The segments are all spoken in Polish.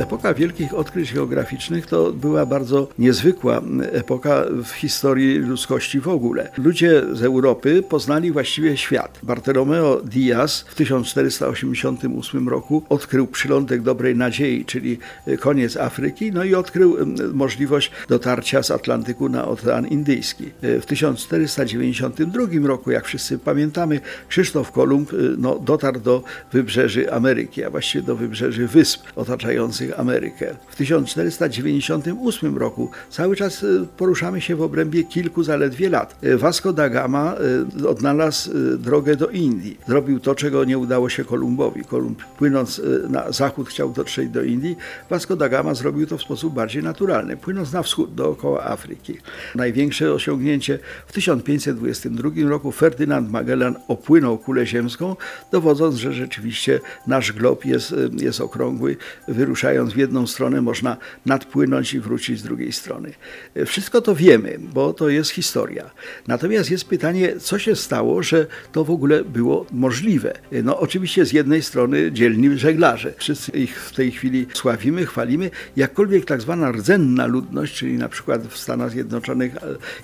Epoka wielkich odkryć geograficznych to była bardzo niezwykła epoka w historii ludzkości w ogóle. Ludzie z Europy poznali właściwie świat. Bartolomeo Diaz w 1488 roku odkrył przylądek Dobrej Nadziei, czyli koniec Afryki, no i odkrył możliwość dotarcia z Atlantyku na Ocean Indyjski. W 1492 roku, jak wszyscy pamiętamy, Krzysztof Kolumb no, dotarł do wybrzeży Ameryki, a właściwie do wybrzeży wysp otaczających Amerykę. W 1498 roku cały czas y, poruszamy się w obrębie kilku zaledwie lat. Y, Vasco da Gama y, odnalazł drogę do Indii. Zrobił to, czego nie udało się Kolumbowi. Kolumb płynąc na zachód chciał dotrzeć do Indii. Vasco da Gama zrobił to w sposób bardziej naturalny, płynąc na wschód dookoła Afryki. Największe osiągnięcie w 1522 roku Ferdynand Magellan opłynął kulę ziemską, dowodząc, że rzeczywiście nasz glob jest, jest okrągły, wyruszając w jedną stronę można nadpłynąć i wrócić z drugiej strony. Wszystko to wiemy, bo to jest historia. Natomiast jest pytanie, co się stało, że to w ogóle było możliwe. No oczywiście z jednej strony dzielni żeglarze. Wszyscy ich w tej chwili sławimy, chwalimy. Jakkolwiek tak zwana rdzenna ludność, czyli na przykład w Stanach Zjednoczonych e,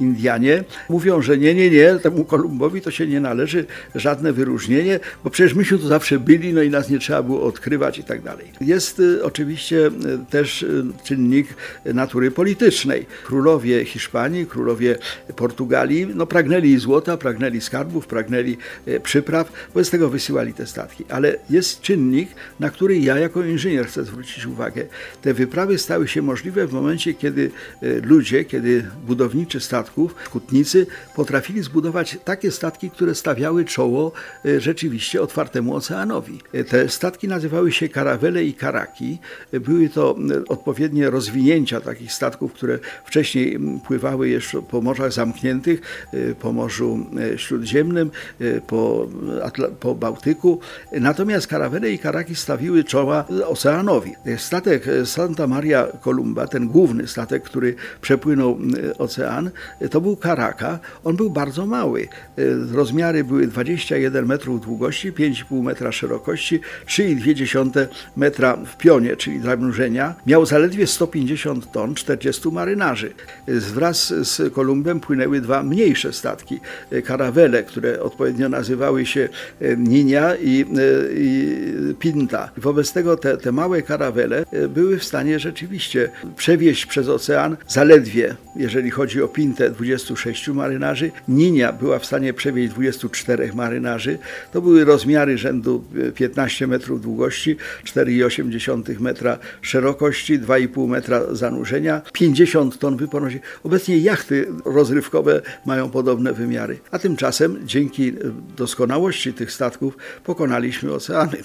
Indianie, mówią, że nie, nie, nie, temu Kolumbowi to się nie należy żadne wyróżnienie, bo przecież myśmy tu zawsze byli, no i nas nie trzeba było odkrywać i tak dalej. Jest e, oczywiście oczywiście e, też e, czynnik natury politycznej. Królowie Hiszpanii, królowie Portugalii no, pragnęli złota, pragnęli skarbów, pragnęli e, przypraw, wobec tego wysyłali te statki. Ale jest czynnik, na który ja jako inżynier chcę zwrócić uwagę. Te wyprawy stały się możliwe w momencie, kiedy ludzie, kiedy budowniczy statków, hutnicy potrafili zbudować takie statki, które stawiały czoło rzeczywiście otwartemu oceanowi. Te statki nazywały się karawele i karaki były to odpowiednie rozwinięcia takich statków, które wcześniej pływały jeszcze po morzach zamkniętych, y, po Morzu y, Śródziemnym, y, po, po Bałtyku. Natomiast karawele i karaki stawiły czoła oceanowi. Statek Santa Maria Columba, ten główny statek, który przepłynął ocean, to był karaka. On był bardzo mały. Rozmiary były 21 metrów długości, 5,5 metra szerokości, 3,2 metra w pionie, czyli dla mrużenia, miał zaledwie 150 ton, 40 marynarzy. Wraz z Kolumbem płynęły dwa mniejsze statki, karawele, które odpowiednio nazywały się e, Ninia i, e, i Pinta. Wobec tego te, te małe karawele e, były w stanie rzeczywiście przewieźć przez ocean zaledwie, jeżeli chodzi o Pintę, 26 marynarzy. Ninia była w stanie przewieźć 24 marynarzy. To były rozmiary rzędu 15 metrów długości, 4,8 metra metra szerokości, 2,5 metra zanurzenia, 50 ton wyporności. Obecnie jachty rozrywkowe mają podobne wymiary. A tymczasem dzięki doskonałości tych statków pokonaliśmy oceany.